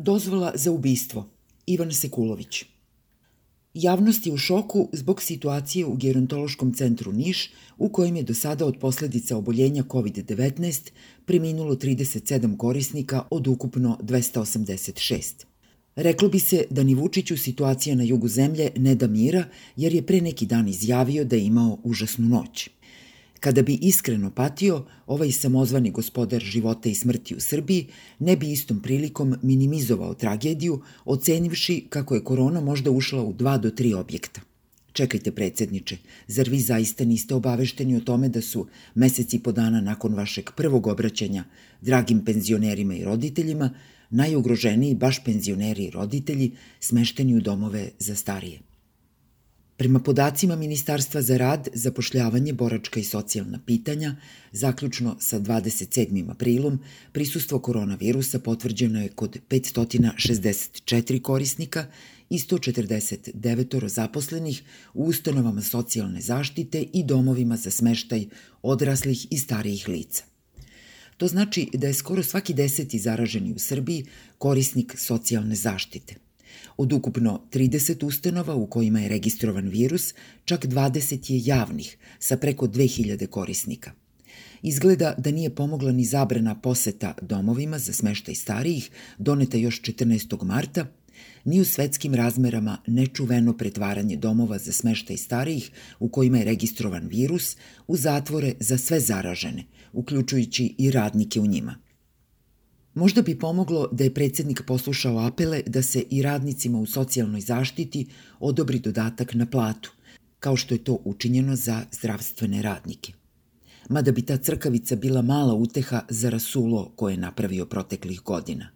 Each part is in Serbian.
Dozvola za ubistvo. Ivan Sekulović. Javnost je u šoku zbog situacije u gerontološkom centru Niš, u kojem je do sada od posledica oboljenja COVID-19 preminulo 37 korisnika od ukupno 286. Reklo bi se da ni Vučiću situacija na jugu zemlje ne da mira, jer je pre neki dan izjavio da je imao užasnu noć. Kada bi iskreno patio, ovaj samozvani gospodar života i smrti u Srbiji ne bi istom prilikom minimizovao tragediju, ocenivši kako je korona možda ušla u dva do tri objekta. Čekajte, predsedniče, zar vi zaista niste obavešteni o tome da su meseci po dana nakon vašeg prvog obraćanja dragim penzionerima i roditeljima najugroženiji baš penzioneri i roditelji smešteni u domove za starije? Prema podacima Ministarstva za rad, zapošljavanje, boračka i socijalna pitanja, zaključno sa 27. aprilom, prisustvo koronavirusa potvrđeno je kod 564 korisnika i 149 zaposlenih u ustanovama socijalne zaštite i domovima za smeštaj odraslih i starijih lica. To znači da je skoro svaki deseti zaraženi u Srbiji korisnik socijalne zaštite – Od ukupno 30 ustanova u kojima je registrovan virus, čak 20 je javnih, sa preko 2000 korisnika. Izgleda da nije pomogla ni zabrana poseta domovima za smeštaj starijih, doneta još 14. marta, ni u svetskim razmerama nečuveno pretvaranje domova za smeštaj starijih u kojima je registrovan virus u zatvore za sve zaražene, uključujući i radnike u njima – Možda bi pomoglo da je predsednik poslušao apele da se i radnicima u socijalnoj zaštiti odobri dodatak na platu, kao što je to učinjeno za zdravstvene radnike. Mada bi ta crkavica bila mala uteha za rasulo koje je napravio proteklih godina.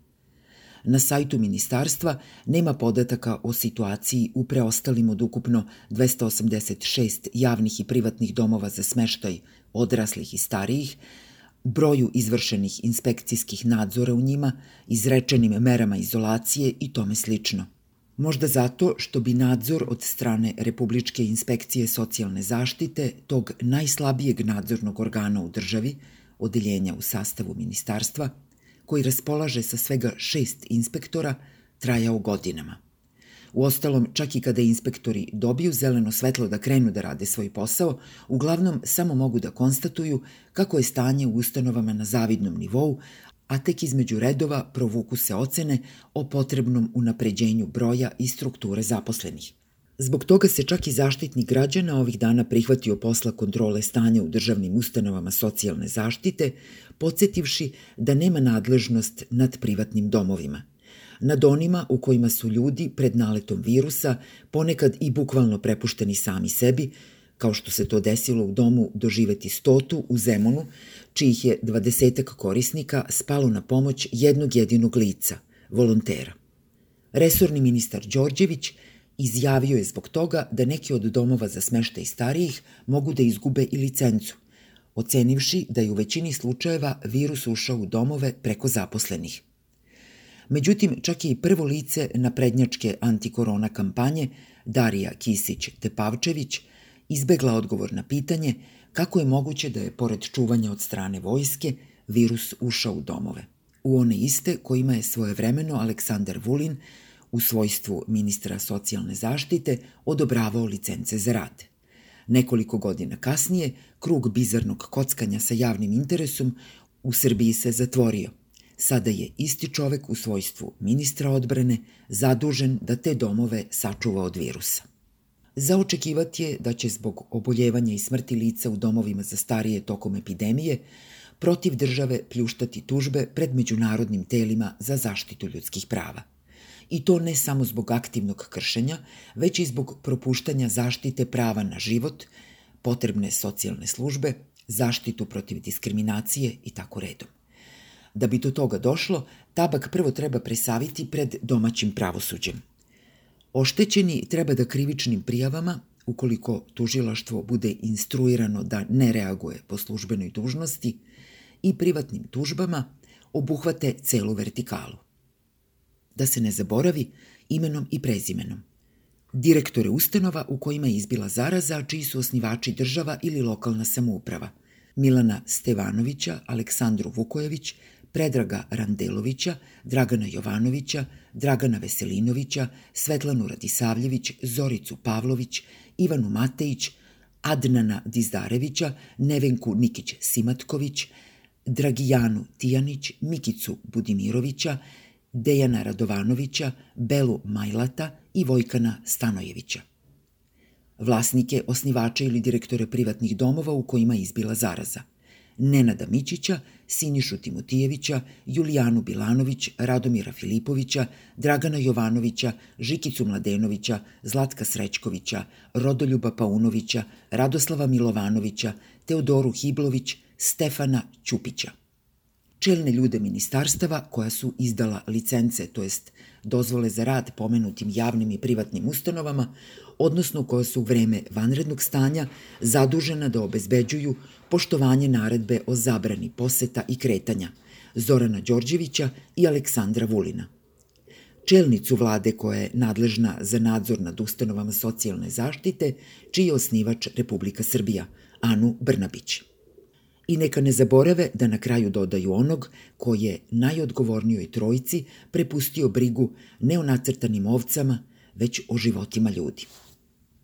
Na sajtu ministarstva nema podataka o situaciji u preostalim od ukupno 286 javnih i privatnih domova za smeštaj odraslih i starijih, broju izvršenih inspekcijskih nadzora u njima, izrečenim merama izolacije i tome slično. Možda zato što bi nadzor od strane Republičke inspekcije socijalne zaštite, tog najslabijeg nadzornog organa u državi, odeljenja u sastavu ministarstva, koji raspolaže sa svega šest inspektora, trajao godinama. Uostalom, čak i kada inspektori dobiju zeleno svetlo da krenu da rade svoj posao, uglavnom samo mogu da konstatuju kako je stanje u ustanovama na zavidnom nivou, a tek između redova provuku se ocene o potrebnom unapređenju broja i strukture zaposlenih. Zbog toga se čak i zaštitnik građana ovih dana prihvatio posla kontrole stanja u državnim ustanovama socijalne zaštite, podsjetivši da nema nadležnost nad privatnim domovima – nad onima u kojima su ljudi pred naletom virusa ponekad i bukvalno prepušteni sami sebi, kao što se to desilo u domu doživeti stotu u Zemunu, čijih je dvadesetak korisnika spalo na pomoć jednog jedinog lica, volontera. Resorni ministar Đorđević izjavio je zbog toga da neki od domova za smeštaj starijih mogu da izgube i licencu, ocenivši da je u većini slučajeva virus ušao u domove preko zaposlenih – Međutim, čak i prvo lice naprednjačke antikorona kampanje, Darija Kisić-Tepavčević, izbegla odgovor na pitanje kako je moguće da je, pored čuvanja od strane vojske, virus ušao u domove. U one iste kojima je svojevremeno Aleksandar Vulin u svojstvu ministra socijalne zaštite odobravao licence za rad. Nekoliko godina kasnije, krug bizarnog kockanja sa javnim interesom u Srbiji se zatvorio – Sada je isti čovek u svojstvu ministra odbrane zadužen da te domove sačuva od virusa. Za očekivati je da će zbog oboljevanja i smrti lica u domovima za starije tokom epidemije protiv države pljuštati tužbe pred međunarodnim telima za zaštitu ljudskih prava. I to ne samo zbog aktivnog kršenja, već i zbog propuštanja zaštite prava na život, potrebne socijalne službe, zaštitu protiv diskriminacije i tako redom. Da bi do toga došlo, tabak prvo treba presaviti pred domaćim pravosuđem. Oštećeni treba da krivičnim prijavama, ukoliko tužilaštvo bude instruirano da ne reaguje po službenoj dužnosti, i privatnim tužbama obuhvate celu vertikalu. Da se ne zaboravi imenom i prezimenom. Direktore ustanova u kojima je izbila zaraza, čiji su osnivači država ili lokalna samouprava – Milana Stevanovića, Aleksandru Vukojević, Predraga Randelovića, Dragana Jovanovića, Dragana Veselinovića, Svetlanu Radisavljević, Zoricu Pavlović, Ivanu Matejić, Adnana Dizdarevića, Nevenku Nikić-Simatković, Dragijanu Tijanić, Mikicu Budimirovića, Dejana Radovanovića, Belu Majlata i Vojkana Stanojevića. Vlasnike, osnivače ili direktore privatnih domova u kojima izbila zaraza. Nenada Mićića, Sinišu Timotijevića, Julijanu Bilanović, Radomira Filipovića, Dragana Jovanovića, Žikicu Mladenovića, Zlatka Srećkovića, Rodoljuba Paunovića, Radoslava Milovanovića, Teodoru Hiblović, Stefana Ćupića. Čelne ljude ministarstava koja su izdala licence, to jest dozvole za rad pomenutim javnim i privatnim ustanovama, odnosno koja su u vreme vanrednog stanja zadužena da obezbeđuju poštovanje naredbe o zabrani poseta i kretanja Zorana Đorđevića i Aleksandra Vulina. Čelnicu vlade koja je nadležna za nadzor nad ustanovama socijalne zaštite, čiji je osnivač Republika Srbija, Anu Brnabić. I neka ne zaborave da na kraju dodaju onog ko je najodgovornijoj trojici prepustio brigu ne o nacrtanim ovcama, već o životima ljudi.